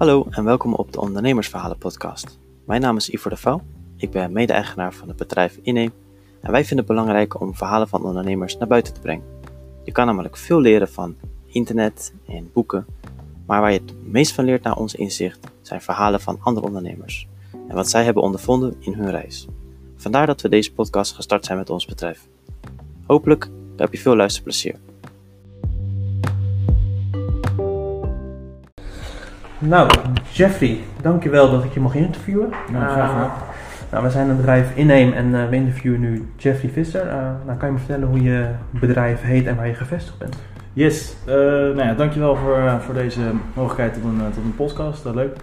Hallo en welkom op de Ondernemersverhalen podcast. Mijn naam is Ivor de Vouw, ik ben mede-eigenaar van het bedrijf Inneem en wij vinden het belangrijk om verhalen van ondernemers naar buiten te brengen. Je kan namelijk veel leren van internet en boeken, maar waar je het meest van leert naar ons inzicht zijn verhalen van andere ondernemers en wat zij hebben ondervonden in hun reis. Vandaar dat we deze podcast gestart zijn met ons bedrijf. Hopelijk heb je veel luisterplezier. Nou, Jeffrey, dankjewel dat ik je mag interviewen. Nou, graag gedaan. Eh, nou, we zijn een bedrijf Inneem en eh, we interviewen nu Jeffrey Visser. Nou, kan je me vertellen hoe je bedrijf heet en waar je gevestigd bent? Yes, nou ja, dankjewel voor, voor deze mogelijkheid tot een, tot een podcast. Dat leuk.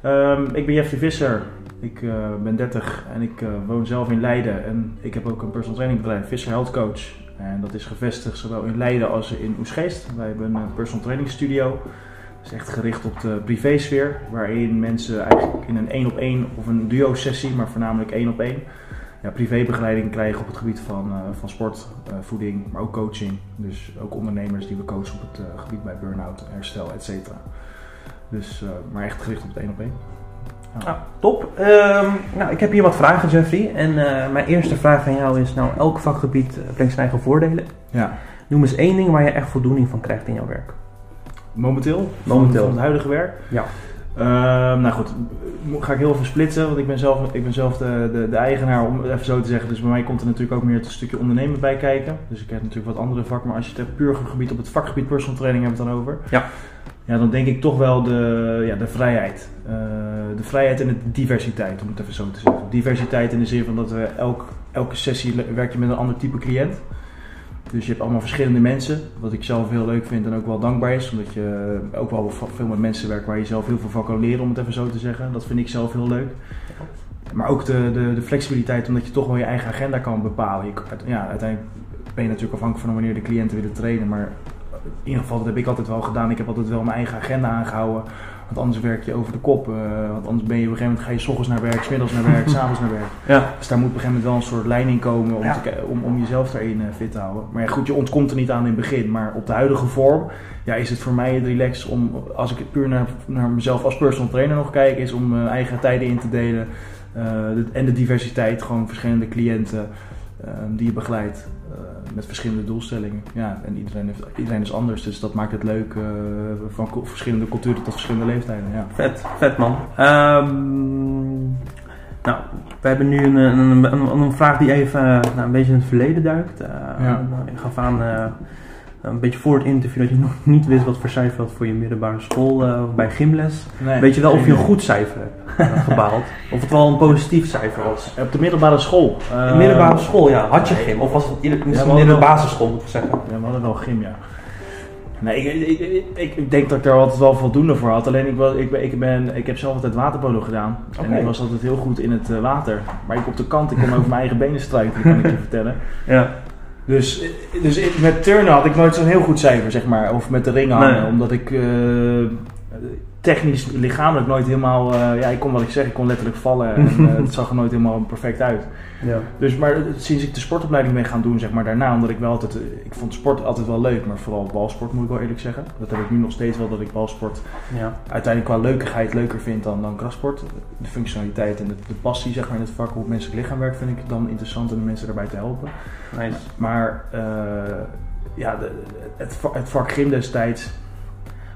Ehm, ik ben Jeffrey Visser. Ik ben 30 en ik woon zelf in Leiden. En ik heb ook een personal training bedrijf, Visser Health Coach. En dat is gevestigd zowel in Leiden als in Oesgeest. Wij hebben een personal training studio. Is echt gericht op de privésfeer. Waarin mensen eigenlijk in een één op één of een duo sessie, maar voornamelijk één op één ja, privébegeleiding krijgen op het gebied van, eh, van sport, eh, voeding, maar ook coaching. Dus ook ondernemers die we coachen op het eh, gebied bij burn-out, herstel, et cetera. Dus, maar echt gericht op het één op één. Ah, top. Ehm, nou, ik heb hier wat vragen, Jeffrey. En mijn eerste vraag aan jou is, nou, elk vakgebied brengt zijn eigen voordelen. Ja. Noem eens één ding waar je echt voldoening van krijgt in jouw werk. Momenteel? Momenteel. Van het huidige werk? Ja. Ehm, nou goed, ga ik heel even splitsen, want ik ben zelf, ik ben zelf de, de, de eigenaar, om het even zo te zeggen. Dus bij mij komt er natuurlijk ook meer het stukje ondernemen bij kijken. Dus ik heb natuurlijk wat andere vakken, maar als je het hebt puur gebied op het vakgebied personal training hebben we het dan over. Ja. Ja, dan denk ik toch wel de, ja, de vrijheid. Eh, de vrijheid en de diversiteit, om het even zo te zeggen. Diversiteit in de zin van dat we elk, elke sessie werk je met een ander type cliënt. Dus je hebt allemaal verschillende mensen, wat ik zelf heel leuk vind en ook wel dankbaar is. Omdat je ook wel veel met mensen werkt waar je zelf heel veel van kan leren, om het even zo te zeggen. Dat vind ik zelf heel leuk. Maar ook de, de, de flexibiliteit, omdat je toch wel je eigen agenda kan bepalen. Ja, uiteindelijk ben je natuurlijk afhankelijk van wanneer de cliënten willen trainen. Maar in ieder geval, dat heb ik altijd wel gedaan. Ik heb altijd wel mijn eigen agenda aangehouden. Want anders werk je over de kop. eh, want anders ben je op een gegeven moment ga je 's ochtends naar werk, 's middags naar werk, 's avonds naar werk. Ja. Dus daar moet op een gegeven moment wel een soort lijn in komen om, Ja. te ki- om, om jezelf daarin eh, fit te houden. Maar ja, goed, je ontkomt er niet aan in het begin. Maar op de huidige vorm ja, is het voor mij het relax om, als ik het puur naar, naar mezelf als personal trainer nog kijk, is om mijn eigen tijden in te delen. eh, de- en de diversiteit, gewoon verschillende cliënten die je begeleidt. Eh, met verschillende doelstellingen. Ja, en iedereen, heeft, iedereen is anders, dus dat maakt het leuk eh, van verschillende culturen tot verschillende leeftijden. Ja. Vet, vet man. Ehm, nou, we hebben nu een, een, een, een vraag die even eh, nou, een beetje in het verleden duikt. Ja. Ik gaf aan een beetje voor het interview dat je nog niet wist wat voor cijfer had voor je middelbare school eh, bij gymles. Nee, Weet je wel of je een goed cijfer hebt eh, gebaald? Of het wel een positief cijfer was? Op de middelbare school. Eh, de middelbare school, ja. Had je gym? Of was het misschien in de basisschool, moet ik zeggen? Ja, we hadden wel gym, ja. Nee, ik, ik, ik, ik denk dat ik daar altijd wel voldoende voor had. Alleen ik, was, ik, ben, ik, ben, ik heb zelf altijd waterpolo gedaan. En ik was altijd heel goed in het eh, water. Maar ik op de kant, ik kon over mijn eigen benen struikelen, kan ik je vertellen. Ja. Dus, dus met turnen had ik nooit zo'n heel goed cijfer, zeg maar. Of met de ringen hangen. Nee. Omdat ik eh, technisch, lichamelijk nooit helemaal... eh, ja, ik kon wat ik zeg, ik kon letterlijk vallen. En eh, het zag er nooit helemaal perfect uit. ja. Dus maar sinds ik de sportopleiding ben gaan doen, zeg maar daarna, omdat ik wel altijd, eh, ik vond sport altijd wel leuk, maar vooral balsport moet ik wel eerlijk zeggen. Dat heb ik nu nog steeds wel, dat ik balsport ja. uiteindelijk qua leukigheid leuker vind dan, dan krachtsport. De functionaliteit en de, de passie, zeg maar, in het vak, hoe het menselijk lichaam werkt, vind ik dan interessant om de mensen daarbij te helpen. Nice. Maar eh, ja, de, het vak gym destijds,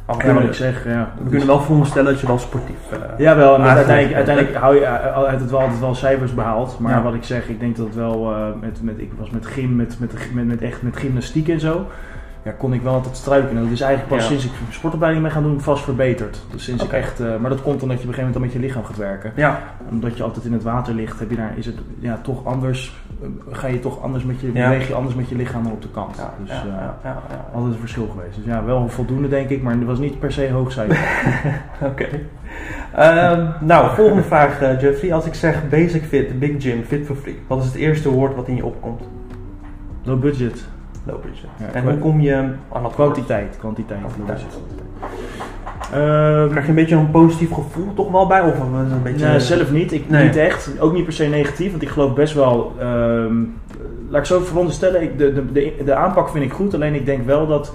Ja, ja, wat ik zeg, ja. we kunnen wel veronderstellen dat je wel sportief Jawel, en Eigenlijk, uiteindelijk, ja. uiteindelijk hou je eh, altijd het wel, altijd wel cijfers behaald. Maar Ja. wat ik zeg, ik denk dat het wel eh, met, met, ik was met gym, met, met, met, met, echt met gymnastiek en zo. Ja, kon ik wel altijd struikelen. Dat is eigenlijk pas Ja. sinds ik sportopleiding ben gaan doen vast verbeterd. Dus sinds ik echt, eh, maar dat komt omdat je op een gegeven moment dan met je lichaam gaat werken. Ja, Omdat je altijd in het water ligt, heb je daar, is het ja, toch anders. eh, ga je toch anders met je, Ja. beweeg je anders met je lichaam dan op de kant. dus eh, ja, ja, ja. altijd een verschil geweest. Dus ja, wel voldoende denk ik, maar het was niet per se hoog cijfer. Oké. Ehm, nou, volgende vraag, Jeffrey. Als ik zeg basic fit, big gym, fit for free, wat is het eerste woord wat in je opkomt? Low budget. Low budget. Ja, en hoe kom je aan dat? Kwantiteit, kwantiteit. Kwantiteit. Ehm, Krijg je een beetje een positief gevoel toch wel bij? Of een beetje... nee, zelf niet. Ik, Nee. Niet echt. Ook niet per se negatief, want ik geloof best wel. ehm, laat ik zo veronderstellen, ik, de, de, de, de aanpak vind ik goed. Alleen ik denk wel dat.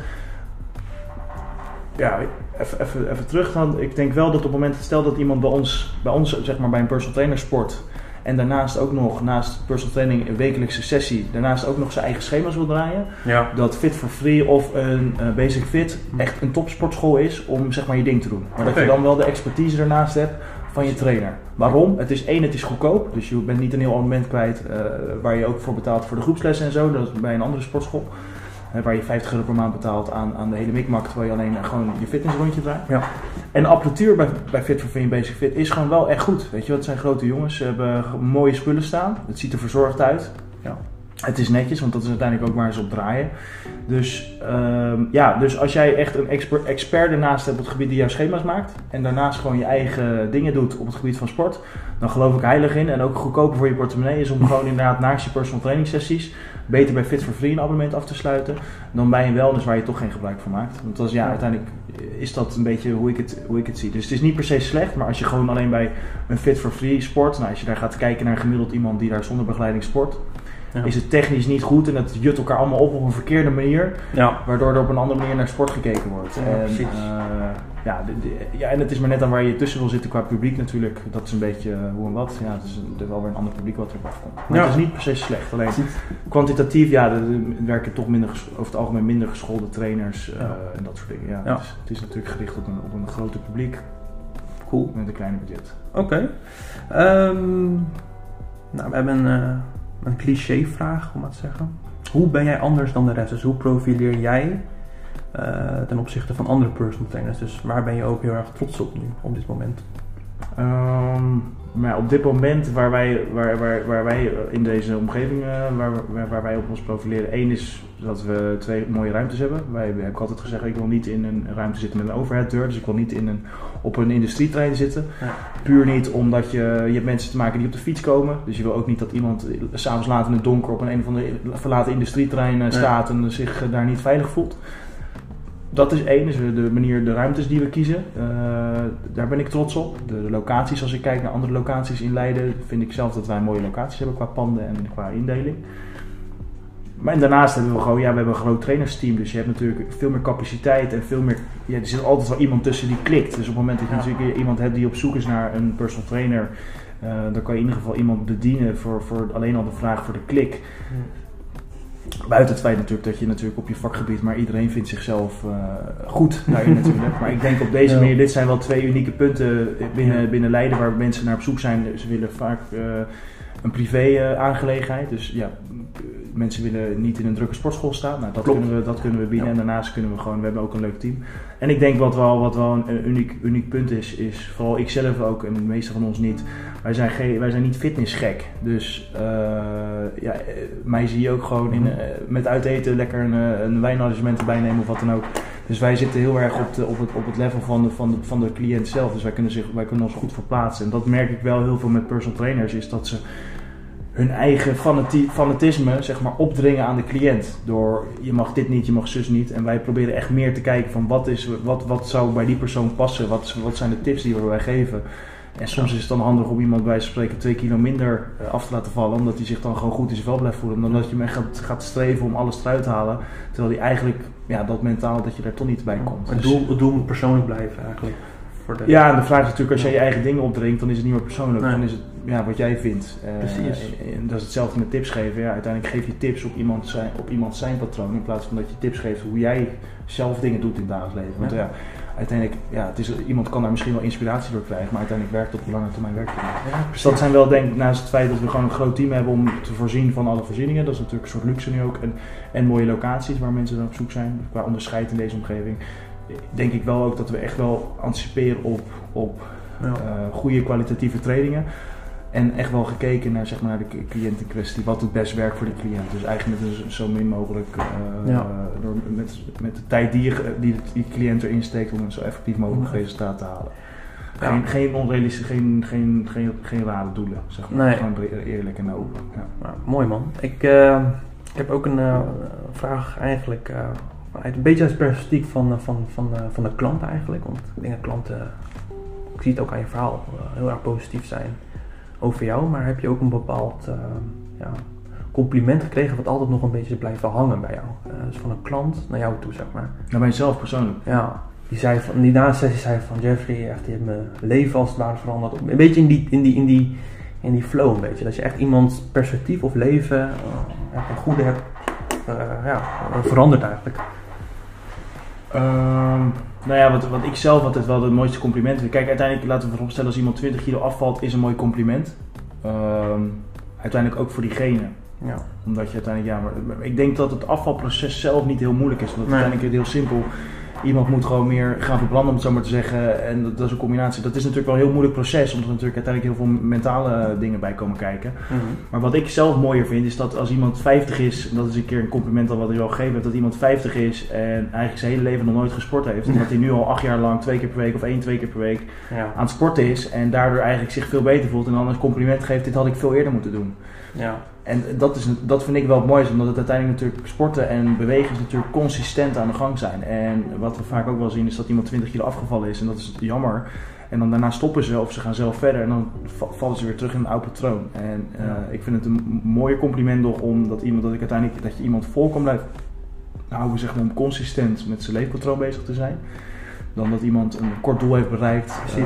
Ja, even, even, even terug dan. Ik denk wel dat op het moment, stel dat iemand bij ons, bij ons zeg maar bij een personal trainer sport. En daarnaast ook nog, naast personal training, een wekelijkse sessie, daarnaast ook nog zijn eigen schema's wil draaien. Ja. Dat Fit for Free of een eh, Basic Fit echt een topsportschool is om zeg maar je ding te doen. Maar dat je dan wel de expertise ernaast hebt van je trainer. Waarom? Het is één, het is goedkoop. Dus je bent niet een heel abonnement kwijt eh, waar je ook voor betaalt voor de groepslessen en zo. Dat is bij een andere sportschool. Waar je 50 euro per maand betaalt aan, aan de hele mikmak, terwijl je alleen gewoon je fitnessrondje draait. Ja. En de apparatuur bij, bij Fit for en Basic Fit is gewoon wel echt goed. Weet je, wat het zijn grote jongens. Ze hebben mooie spullen staan. Het ziet er verzorgd uit. Ja. Het is netjes, want dat is uiteindelijk ook waar ze op draaien. Dus, ehm, ja, dus als jij echt een expert, expert ernaast hebt op het gebied die jouw schema's maakt. En daarnaast gewoon je eigen dingen doet op het gebied van sport. Dan geloof ik heilig in. En ook goedkoper voor je portemonnee is om gewoon inderdaad naast je personal training sessies. Beter bij Fit for Free een abonnement af te sluiten. Dan bij een wellness waar je toch geen gebruik van maakt. Want dat is, ja, uiteindelijk is dat een beetje hoe ik, het, hoe ik het zie. Dus het is niet per se slecht. Maar als je gewoon alleen bij een Fit for Free sport. Nou, als je daar gaat kijken naar gemiddeld iemand die daar zonder begeleiding sport. Ja. Is het technisch niet goed en het jut elkaar allemaal op op een verkeerde manier. Ja. Waardoor er op een andere manier naar sport gekeken wordt. Ja, en. Ja, de- de- ja, en het is maar net aan waar je tussen wil zitten qua publiek natuurlijk. Dat is een beetje eh, hoe en wat. Ja, het is een- er wel weer een ander publiek wat erop afkomt. Maar Ja. het is niet per se slecht. Alleen kwantitatief, ja, er er werken toch minder, over het algemeen minder geschoolde trainers eh, en dat soort dingen. Ja. Het, is, het is natuurlijk gericht op een, op een groter publiek Cool. met een kleiner budget. Oké. Ehm, nou, we hebben een, eh, een cliché vraag, om maar te zeggen. Hoe ben jij anders dan de rest? Dus hoe profileer jij ten opzichte van andere personal trainers? Dus waar ben je ook heel erg trots op nu, op dit moment? Ehm, maar op dit moment waar wij, waar, waar, waar wij in deze omgeving, eh, waar, waar, waar wij op ons profileren, één is dat we twee mooie ruimtes hebben. Wij hebben altijd gezegd, ik wil niet in een ruimte zitten met een overhead deur, dus ik wil niet in een, op een industrietrein zitten. Ja. Puur niet omdat je, je hebt mensen te maken die op de fiets komen, dus je wil ook niet dat iemand eh, s'avonds laat in het donker op een, een of andere verlaten industrietrein eh, staat en zich eh, daar niet veilig voelt. Dat is één, dus de manier, de ruimtes die we kiezen. Eh, daar ben ik trots op. De, de locaties, als ik kijk naar andere locaties in Leiden, vind ik zelf dat wij mooie locaties hebben qua panden en qua indeling. Maar en daarnaast hebben we gewoon, ja, we hebben een groot trainersteam. Dus je hebt natuurlijk veel meer capaciteit en veel meer. Ja, er zit altijd wel iemand tussen die klikt. Dus op het moment dat je Ja. natuurlijk iemand hebt die op zoek is naar een personal trainer, eh, dan kan je in ieder geval iemand bedienen voor, voor alleen al de vraag voor de klik. Buiten het feit natuurlijk dat je natuurlijk op je vakgebied, maar iedereen vindt zichzelf eh, goed daarin natuurlijk. Maar ik denk op deze manier, dit zijn wel twee unieke punten binnen, binnen Leiden waar mensen naar op zoek zijn. Ze willen vaak eh, een privé eh, aangelegenheid. Dus ja, mensen willen niet in een drukke sportschool staan. Nou, dat, Klopt. kunnen we, dat kunnen we bieden. Ja. En daarnaast kunnen we gewoon, we hebben ook een leuk team. En ik denk wat wel, wat wel een, een uniek, uniek punt is, is vooral ik zelf ook en de meeste van ons niet. Wij zijn, geen, wij zijn niet fitnessgek. Dus eh, ja, eh, mij zie je ook gewoon in, Mhm. eh, met uiteten lekker een, eh, een wijnarrangement erbij nemen of wat dan ook. Dus wij zitten heel erg op, de, op, het, op het level van de, van, de, van de cliënt zelf. Dus wij kunnen, zich, wij kunnen ons goed verplaatsen. En dat merk ik wel heel veel met personal trainers, is dat ze hun eigen fanati- fanatisme zeg maar, opdringen aan de cliënt. Door je mag dit niet, je mag zus niet. En wij proberen echt meer te kijken van wat, is, wat, wat zou bij die persoon passen. Wat, wat zijn de tips die we wij geven. En soms is het dan handig om iemand bij spreken twee kilo minder eh, af te laten vallen. Omdat hij zich dan gewoon goed in zijn vel blijft voelen. Dan dat je hem echt gaat, gaat streven om alles eruit te halen. Terwijl hij eigenlijk, ja, dat mentaal, dat je daar toch niet bij komt. Het doel, het doel moet persoonlijk blijven eigenlijk. Voor de, ja, en de vraag is natuurlijk, als jij je eigen dingen opdringt, dan is het niet meer persoonlijk. Nee. Dan is het ja, wat jij vindt. Eh, Precies. En dat is hetzelfde met tips geven. Ja, uiteindelijk geef je tips op iemand, zijn, op iemand zijn patroon. In plaats van dat je tips geeft hoe jij zelf dingen doet in het dagelijks leven. Want Ja. ja, uiteindelijk, ja, het is, iemand kan daar misschien wel inspiratie door krijgen. Maar uiteindelijk werkt het op lange termijn werkt het. Ja, Dus dat zijn wel, denk ik, naast het feit dat we gewoon een groot team hebben om te voorzien van alle voorzieningen. Dat is natuurlijk een soort luxe nu ook. En, en mooie locaties waar mensen dan op zoek zijn. Qua onderscheid in deze omgeving. Denk ik wel ook dat we echt wel anticiperen op, op Ja. eh, goede kwalitatieve trainingen. En echt wel gekeken naar, zeg maar, naar de cliënt in kwestie. Wat het best werkt voor de cliënt. Dus eigenlijk met een zo min mogelijk. eh, Ja. door, met, met de tijd die, je, die de die cliënt erin steekt om een zo effectief mogelijk resultaat te halen. Ja. Geen, geen onrealistische, geen, geen, geen, geen rare doelen. Zeg maar. Nee. Gewoon eerlijk en open. Ja. Nou, mooi man. Ik, eh, ik heb ook een eh, vraag eigenlijk eh, vanuit een beetje uit het perspectief van, van, van, eh, van de klant eigenlijk. Want ik denk dat klanten, ik zie het ook aan je verhaal, heel erg positief zijn over jou. Maar heb je ook een bepaald eh, ja, compliment gekregen wat altijd nog een beetje blijven hangen bij jou? Eh, dus van een klant naar jou toe zeg maar. Naar mijzelf persoonlijk. Ja, die, zei van, die na een sessie zei van Jeffrey, echt, je hebt mijn leven als het ware veranderd. Een beetje in die, in die, in die, in die flow een beetje. Dat je echt iemands perspectief of leven uh, ten goede hebt ja, veranderd eigenlijk. Um, nou ja, wat, wat ik zelf altijd wel het mooiste compliment vind. Kijk, uiteindelijk laten we vooropstellen als iemand 20 kilo afvalt, is een mooi compliment. Um, uiteindelijk ook voor diegene. Ja. Omdat je uiteindelijk, ja, maar ik denk dat het afvalproces zelf niet heel moeilijk is. Want nee. uiteindelijk is het heel simpel iemand moet gewoon meer gaan verbranden, om het zo maar te zeggen. En dat, dat, is een combinatie. Dat is natuurlijk wel een heel moeilijk proces, omdat er natuurlijk uiteindelijk heel veel mentale dingen bij komen kijken. Mhm. Maar wat ik zelf mooier vind, is dat als iemand 50 is, en dat is een keer een compliment al wat ik al gegeven heb, dat iemand 50 is en eigenlijk zijn hele leven nog nooit gesport heeft. En dat hij nu al acht jaar lang twee keer per week of één, twee keer per week ja. aan het sporten is. En daardoor eigenlijk zich veel beter voelt. En dan een compliment geeft, dit had ik veel eerder moeten doen. Ja. En dat, is, dat vind ik wel het mooiste, omdat het uiteindelijk natuurlijk sporten en bewegen is natuurlijk consistent aan de gang zijn. En wat we vaak ook wel zien is dat iemand 20 kilo afgevallen is en dat is jammer. En dan daarna stoppen ze of ze gaan zelf verder en dan vallen ze weer terug in een oud patroon. En uh, ik vind het een mooie compliment nog omdat iemand, dat ik uiteindelijk dat je iemand vol kan blijven houden zeg maar, om consistent met zijn leefpatroon bezig te zijn. Dan dat iemand een kort doel heeft bereikt. Uh,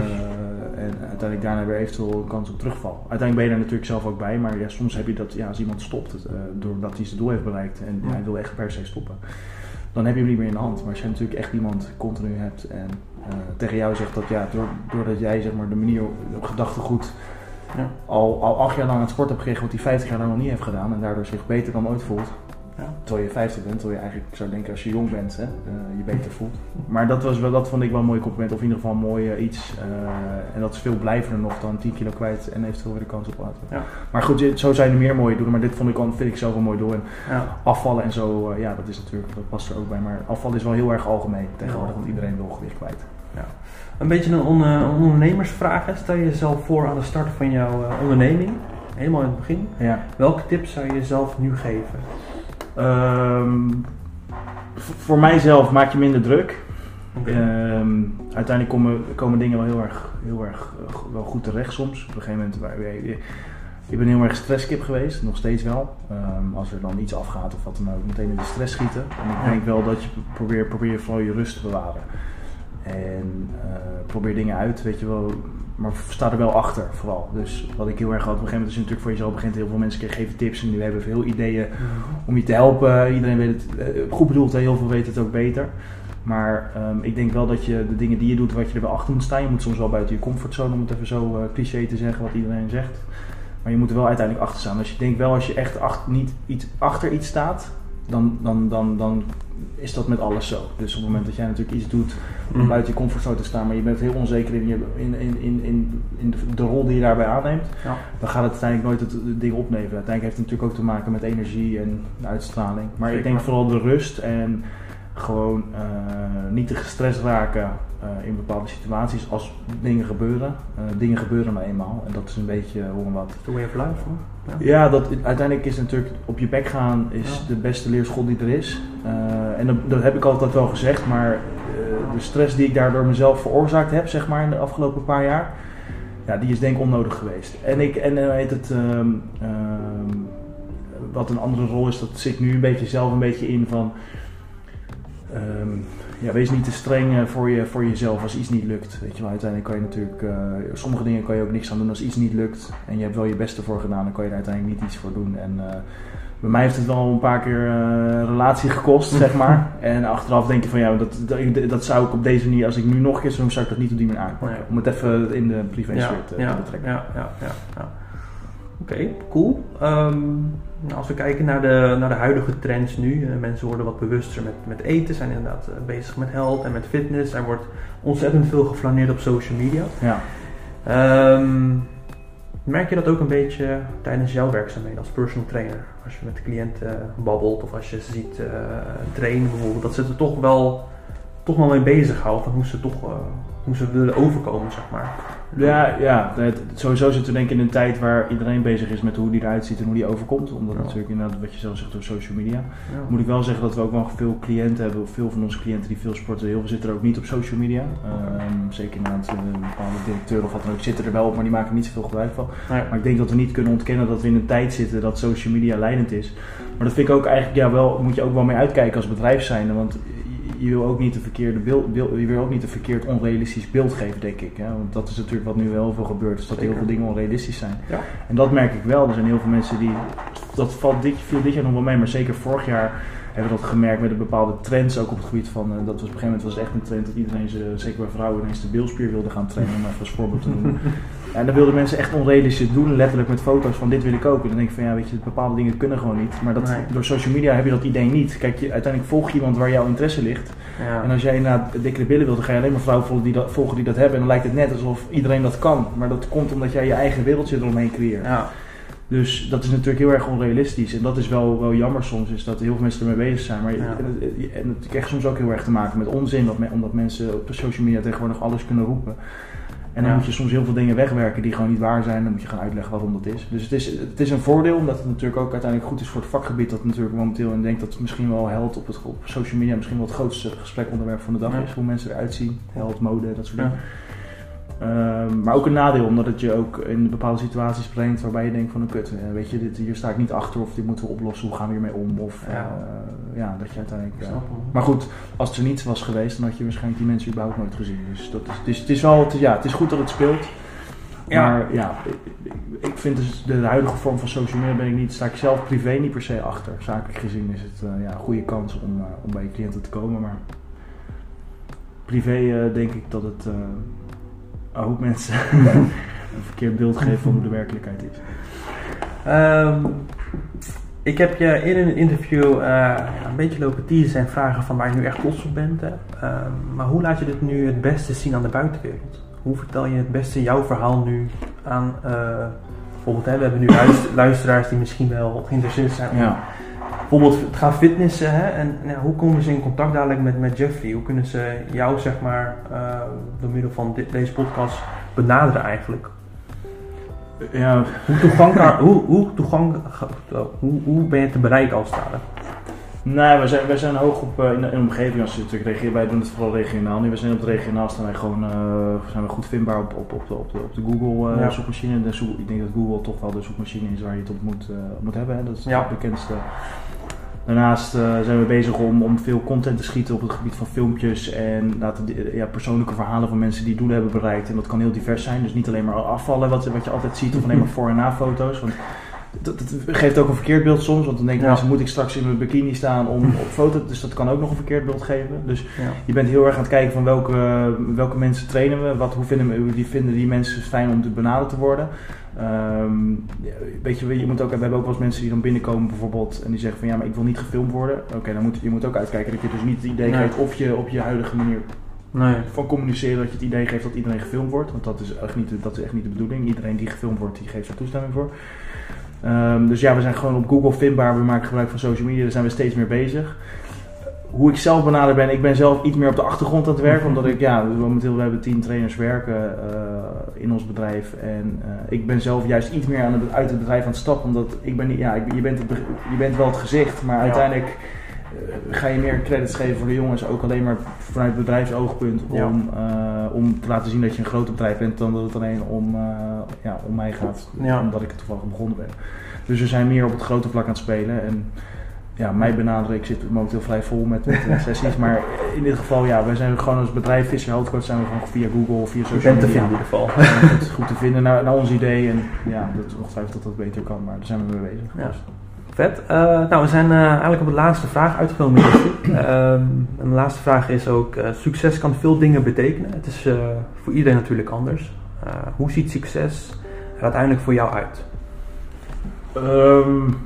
en uiteindelijk daarna weer eventueel kans op terugval. Uiteindelijk ben je daar natuurlijk zelf ook bij, maar ja, soms heb je dat ja, als iemand stopt uh, doordat hij zijn doel heeft bereikt en ja. hij wil echt per se stoppen, dan heb je hem niet meer in de hand. Maar als je natuurlijk echt iemand continu hebt en uh, tegen jou zegt dat ja, doordat jij zeg maar, de manier, op gedachtegoed ja. al, al acht jaar lang aan het sport hebt gekregen wat hij 50 jaar lang nog niet heeft gedaan en daardoor zich beter dan ooit voelt, ja. Terwijl je 50 bent, terwijl je eigenlijk zou denken als je jong bent, hè, uh, je beter voelt. Maar dat, was wel, dat vond ik wel een mooi compliment, of in ieder geval mooi uh, iets. Uh, en dat is veel blijvender nog dan 10 kilo kwijt en eventueel weer de kans op laten. Ja. Maar goed, zo zijn er meer mooie doelen, maar dit vond ik, vind ik zelf een mooi doel. En ja. afvallen en zo, ja, dat is natuurlijk, dat past er ook bij. Maar afvallen is wel heel erg algemeen tegenwoordig, want iedereen wil gewicht kwijt. Ja. Een beetje een, on, een ondernemersvraag. Stel je jezelf voor aan de start van jouw onderneming, helemaal in het begin. Ja. Welke tips zou je jezelf nu geven? Um, voor mijzelf maak je minder druk. Okay. Um, uiteindelijk komen, komen dingen wel heel erg, heel erg uh, wel goed terecht soms. Op een gegeven moment, waar, je, ik ben heel erg stresskip geweest, nog steeds wel. Um, als er dan iets afgaat of wat dan ook, meteen in de stress schieten. En ik denk wel dat je probeert probeer vooral je rust te bewaren. En uh, probeer dingen uit, weet je wel, maar sta er wel achter vooral. Dus wat ik heel erg had op een gegeven moment is natuurlijk voor jezelf begint heel veel mensen geven tips en die hebben veel ideeën mhm. om je te helpen. Iedereen weet het, uh, goed bedoeld, heel veel weten het ook beter. Maar um, ik denk wel dat je de dingen die je doet, wat je er wel achter moet staan. Je moet soms wel buiten je comfortzone, om het even zo uh, cliché te zeggen, wat iedereen zegt. Maar je moet er wel uiteindelijk achter staan. Dus je denkt wel, als je echt achter, niet iets, achter iets staat, dan, dan, dan, dan is dat met alles zo. Dus op het moment dat jij natuurlijk iets doet om mm. buiten je comfortzone te staan, maar je bent heel onzeker in, je, in, in, in, in, de, rol die je daarbij aanneemt, ja. dan gaat het uiteindelijk nooit het, ding opleveren. Uiteindelijk heeft het natuurlijk ook te maken met energie en uitstraling. Maar Zeker. ik denk vooral de rust en gewoon uh, niet te gestrest raken uh, in bepaalde situaties als dingen gebeuren. Uh, dingen gebeuren maar eenmaal en dat is een beetje hoe en wat. The way of life hoor. Ja, ja dat, uiteindelijk is natuurlijk op je bek gaan is ja. de beste leerschool die er is. en dat, dat, heb ik altijd wel gezegd, maar de stress die ik daardoor mezelf veroorzaakt heb, zeg maar, in de afgelopen paar jaar, ja, die is denk ik onnodig geweest. En ik, en heet het, um, um, wat een andere rol is, dat zit nu een beetje zelf een beetje in van, um, ja, wees niet te streng voor, je, voor jezelf als iets niet lukt. Weet je wel, uiteindelijk kan je natuurlijk, uh, sommige dingen kan je ook niks aan doen als iets niet lukt. En je hebt wel je beste voor gedaan, dan kan je er uiteindelijk niet iets voor doen. En uh, bij mij heeft het wel een paar keer uh, relatie gekost, zeg maar. En achteraf denk je van ja, dat, dat, dat, zou ik op deze manier, als ik nu nog een keer zou zou ik dat niet op die manier aanpakken. Nee. Om het even in de privé ja, te, ja, betrekken. Ja, ja, ja. ja. Oké, okay, cool. Um, als we kijken naar de, naar de huidige trends nu, uh, mensen worden wat bewuster met, met eten, zijn inderdaad uh, bezig met health en met fitness. Er wordt ontzettend veel geflaneerd op social media. Ja. Um, merk je dat ook een beetje tijdens jouw werkzaamheden als personal trainer? Als je met cliënten uh, babbelt of als je ze ziet trainen bijvoorbeeld, dat ze er toch wel, toch wel mee bezighouden van hoe ze toch hoe ze willen overkomen, zeg maar. Ja, ja het, sowieso zitten we denk ik in een tijd waar iedereen bezig is met hoe die eruit ziet en hoe die overkomt. Omdat ja. natuurlijk inderdaad, wat je zelf zegt, door social media. Ja. Moet ik wel zeggen dat we ook wel veel cliënten hebben, veel van onze cliënten die veel sporten, heel veel zitten er ook niet op social media. Okay. Um, zeker naast een bepaalde directeur of wat dan ook, zitten er wel op, maar die maken er niet zoveel gebruik van. Ja. Maar ik denk dat we niet kunnen ontkennen dat we in een tijd zitten dat social media leidend is. Maar dat vind ik ook eigenlijk, ja wel, moet je ook wel mee uitkijken als bedrijf zijn. Want je wil ook niet een verkeerde beeld, beeld- je wil ook niet een verkeerd onrealistisch beeld geven, denk ik. Hè? Want dat is natuurlijk wat nu wel heel veel gebeurt, is dat heel veel dingen onrealistisch zijn. Ja. En dat merk ik wel. Er zijn heel veel mensen die, dat valt dit, viel dit jaar nog wel mee, maar zeker vorig jaar hebben we dat gemerkt met een bepaalde trends, ook op het gebied van, eh, dat was op een gegeven moment was het echt een trend dat iedereen, ze, zeker bij vrouwen, ineens de bilspier wilde gaan trainen, om even als voorbeeld te noemen. En dan wilden mensen echt onrealistisch doen, letterlijk met foto's van dit wil ik ook. En dan denk ik van ja, weet je, bepaalde dingen kunnen gewoon niet. Maar dat, Nee. door social media heb je dat idee niet. Kijk, je, uiteindelijk volg je iemand waar jouw interesse ligt. Ja. En als jij naar dikkere billen wilt, dan ga je alleen maar vrouwen volgen die dat, volgen die dat hebben. En dan lijkt het net alsof iedereen dat kan. Maar dat komt omdat jij je eigen wereldje eromheen creëert. ja. Dus dat is natuurlijk heel erg onrealistisch. En dat is wel, wel jammer soms, is dat heel veel mensen ermee bezig zijn. Maar Ja. en, het- en het krijgt soms ook heel erg te maken met onzin. Dat me- omdat mensen op social media tegenwoordig alles kunnen roepen. En dan Ja. moet je soms heel veel dingen wegwerken die gewoon niet waar zijn. Dan moet je gaan uitleggen waarom dat is. Dus het is, het is een voordeel, omdat het natuurlijk ook uiteindelijk goed is voor het vakgebied. Dat natuurlijk momenteel, en ik denk dat het misschien wel held op, het, op social media misschien wel het grootste gesprekonderwerp van de dag Ja. is. Hoe mensen eruit zien, held, mode, dat soort Ja. dingen. Ehm, maar ook een nadeel, omdat het je ook in bepaalde situaties brengt waarbij je denkt van, oh, kut, eh, weet je, dit, hier sta ik niet achter of dit moeten we oplossen, hoe gaan we hiermee om? Of Ja. eh, ja, dat je uiteindelijk... Eh, maar goed, als het er niets was geweest, dan had je waarschijnlijk die mensen überhaupt nooit gezien. Dus dat is, het, is, het is wel, het ja, het is goed dat het speelt. Ja. Maar ja, ik, ik- vind dus de huidige vorm van social media ben ik niet, sta ik zelf privé niet per se achter. Zakelijk gezien is het ja, een goede kans om, om bij je cliënten te komen. Maar privé denk ik dat het een hoop mensen een verkeerd beeld geeft van hoe de werkelijkheid is. Ehm, ik heb je in het interview eh, een beetje lopen teasen en vragen van waar je nu echt trots op bent. Hè. Ehm, maar hoe laat je dit nu het beste zien aan de buitenwereld? Hoe vertel je het beste jouw verhaal nu aan, eh, bijvoorbeeld, hè, we hebben nu luister- luisteraars die misschien wel geïnteresseerd zijn om Ja. Bijvoorbeeld gaan fitnessen. Hè? En hoe komen ze in contact dadelijk met, met Jeffrey? Hoe kunnen ze jou, zeg maar, eh, door middel van dit- deze podcast benaderen eigenlijk? Ja, Hoe toegankelijk, hoe, hoe, toegankelijk, hoe, hoe ben je te bereiken als ware? Nee, wij zijn, wij zijn hoog op eh, in, de, in de omgeving. Als je natuurlijk reageert, wij doen het vooral regionaal. Nu, we zijn op het regionaal staan wij gewoon eh, zijn we goed vindbaar op, op, op, de, op, de, op de Google Ja. zoekmachine. De zoek, ik denk dat Google toch wel de zoekmachine is waar je het op moet, moet hebben. Hè. Dat is Ja. het bekendste. Daarnaast eh, zijn we bezig om, om veel content te schieten op het gebied van filmpjes en laten ja, persoonlijke verhalen van mensen die doelen hebben bereikt. En dat kan heel divers zijn. Dus niet alleen maar afvallen, wat, wat je altijd ziet, of alleen maar voor- en na foto's. Want dat, dat geeft ook een verkeerd beeld soms. Want dan denken Ja. mensen, moet ik straks in mijn bikini staan om op foto? Dus dat kan ook nog een verkeerd beeld geven. Dus je bent heel erg aan het kijken van welke, welke mensen trainen we. Wat, hoe vinden we, die vinden die mensen fijn om te benaderd te worden. Ehm, weet je, je moet ook, we hebben ook wel eens mensen die dan binnenkomen bijvoorbeeld en die zeggen van ja, maar ik wil niet gefilmd worden. Oké, dan moet je moet ook uitkijken dat je dus niet het idee Nee. geeft of je op je huidige manier Nee. van communiceren dat je het idee geeft dat iedereen gefilmd wordt. Want dat is echt niet, de- dat is echt niet de bedoeling. Iedereen die gefilmd wordt, die geeft daar toestemming voor. Ehm, dus ja, we zijn gewoon op Google vindbaar. We maken gebruik van social media. Daar zijn we steeds meer bezig. Hoe ik zelf benaderd ben, ik ben zelf iets meer op de achtergrond aan het werken. Omdat ik, ja, momenteel we hebben tien trainers werken eh, in ons bedrijf. En eh, ik ben zelf juist iets meer aan het, uit het bedrijf aan het stappen. Omdat ik ben niet, ja, ik, je, bent het, je bent wel het gezicht, maar Ja. uiteindelijk ga je meer credits geven voor de jongens. Ook alleen maar vanuit bedrijfsoogpunt. Ja. Om, eh, om te laten zien dat je een groot bedrijf bent. Dan dat het alleen om, eh, ja, om mij gaat. Ja. Omdat ik er toevallig begonnen ben. Dus we zijn meer op het grote vlak aan het spelen. En ja, mij benaderen, ik zit momenteel vrij vol met, met sessies. Maar in dit geval, ja, wij zijn gewoon als bedrijf Visser Healthcoach zijn we gewoon via Google of via social media. vinden in ieder geval. Goed, goed te vinden naar, naar ons idee. En ja, dat ongetwijfeld dat dat beter kan, maar daar zijn we mee bezig. Ja. Vet. Eh, nou, we zijn eh, eigenlijk op de laatste vraag uitgekomen. Ehm, en de laatste vraag is ook: eh, succes kan veel dingen betekenen. Het is voor iedereen natuurlijk anders. Hoe ziet succes er uiteindelijk voor jou uit?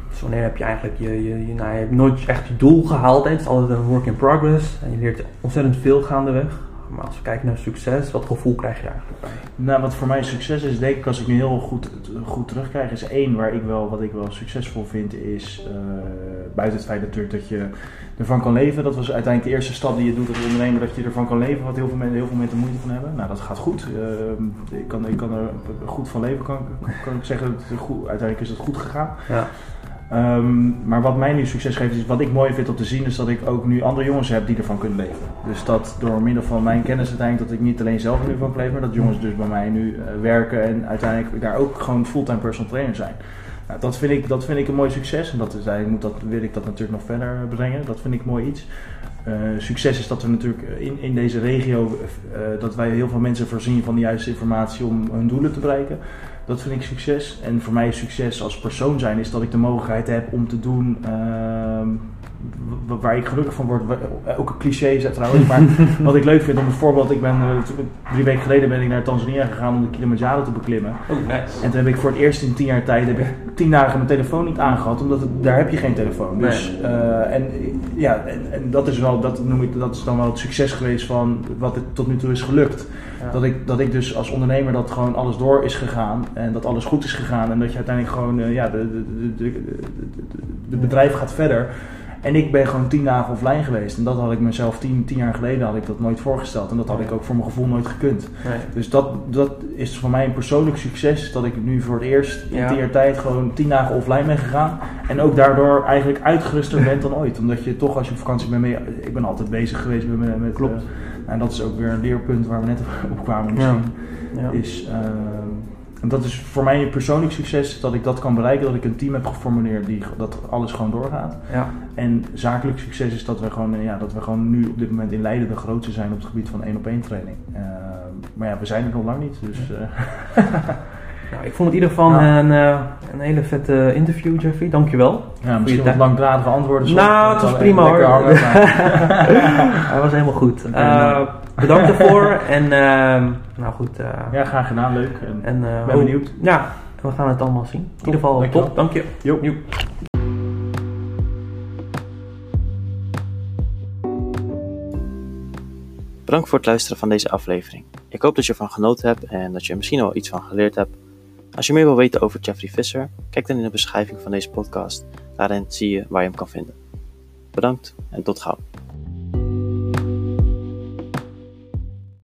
Dus wanneer heb je eigenlijk je, je, je, nou, je hebt nooit echt je doel gehaald? Hè? Het is altijd een work in progress en je leert ontzettend veel gaandeweg. Maar als we kijken naar succes, wat gevoel krijg je daar eigenlijk bij? Nou, wat voor mij succes is, denk ik, als ik nu heel goed, goed terugkrijg, is één waar ik wel, wat ik wel succesvol vind, is uh, buiten het feit natuurlijk dat je ervan kan leven. Dat was uiteindelijk de eerste stap die je doet als ondernemer, dat je ervan kan leven, wat heel veel mensen, heel veel mensen moeite van hebben. Nou, dat gaat goed. Uh, ik, kan, ik kan er goed van leven, kan, kan ik zeggen. Goed, uiteindelijk is het goed gegaan. Ja. Um, maar wat mij nu succes geeft, is wat ik mooi vind om te zien, is dat ik ook nu andere jongens heb die ervan kunnen leven. Dus dat door middel van mijn kennis uiteindelijk, dat ik niet alleen zelf er nu van leven, maar dat jongens dus bij mij nu uh, werken en uiteindelijk daar ook gewoon fulltime personal trainer zijn. Nou, dat, vind ik, dat vind ik een mooi succes en dat is, moet dat, wil ik dat natuurlijk nog verder brengen. Dat vind ik mooi iets. Uh, succes is dat we natuurlijk in, in deze regio, dat wij heel veel mensen voorzien van de juiste informatie om hun doelen te bereiken. Dat vind ik succes. En voor mij is succes als persoon zijn, is dat ik de mogelijkheid heb om te doen uh, waar ik gelukkig van word. Ook een cliché is trouwens, maar wat ik leuk vind om een voorbeeld. Ik ben drie weken geleden ben ik naar Tanzania gegaan om de Kilimanjaro te beklimmen. Oh, nice. En toen heb ik voor het eerst in tien jaar tijd heb ik tien dagen mijn telefoon niet aangehad, omdat het, daar heb je geen telefoon. Dus, nee. en ja, en, en, dat is wel, dat noem ik, dat is dan wel het succes geweest van wat het tot nu toe is gelukt. Ja. Dat, ik, dat ik dus als ondernemer dat gewoon alles door is gegaan en dat alles goed is gegaan en dat je uiteindelijk gewoon, uh, ja, de, de, de, de, bedrijf gaat verder. En ik ben gewoon tien dagen offline geweest. En dat had ik mezelf tien, tien jaar geleden had ik dat nooit voorgesteld. En dat had ik ook voor mijn gevoel nooit gekund. Nee. Dus dat, dat is voor mij een persoonlijk succes. Dat ik nu voor het eerst in Ja. tien jaar tijd gewoon tien dagen offline ben gegaan. En ook daardoor eigenlijk uitgeruster bent dan ooit. Omdat je toch als je op vakantie bent, mee, ik ben altijd bezig geweest met... met Klopt. eh, en dat is ook weer een leerpunt waar we net op kwamen misschien. Ja. Is, ehm, en dat is voor mij een persoonlijk succes dat ik dat kan bereiken. Dat ik een team heb geformuleerd die dat alles gewoon doorgaat. Ja. En zakelijk succes is dat we gewoon, eh, ja, dat we gewoon nu op dit moment in Leiden de grootste zijn op het gebied van één op één training. Ehm, maar ja, we zijn er nog lang niet. Dus, eh, Nou, ik vond het in ieder geval Ja. een, eh, een hele vette interview, Jeffrey. Dankjewel. ja, misschien wat langdradige antwoorden. Nou, het was prima, hoor. hangen, maar- Hij was helemaal goed. Eh, nou. Bedankt daarvoor. en ehm, nou goed. eh, ja, graag gedaan. Leuk. En, en, eh, ben benieuwd. Ja, we gaan het allemaal zien. In ieder geval dankjewel. top. Dank je. Jo. Jo. Bedankt voor het luisteren van deze aflevering. Ik hoop dat je ervan genoten hebt en dat je er misschien wel iets van geleerd hebt. Als je meer wil weten over Jeffrey Visser, kijk dan in de beschrijving van deze podcast. Daarin zie je waar je hem kan vinden. Bedankt en tot gauw.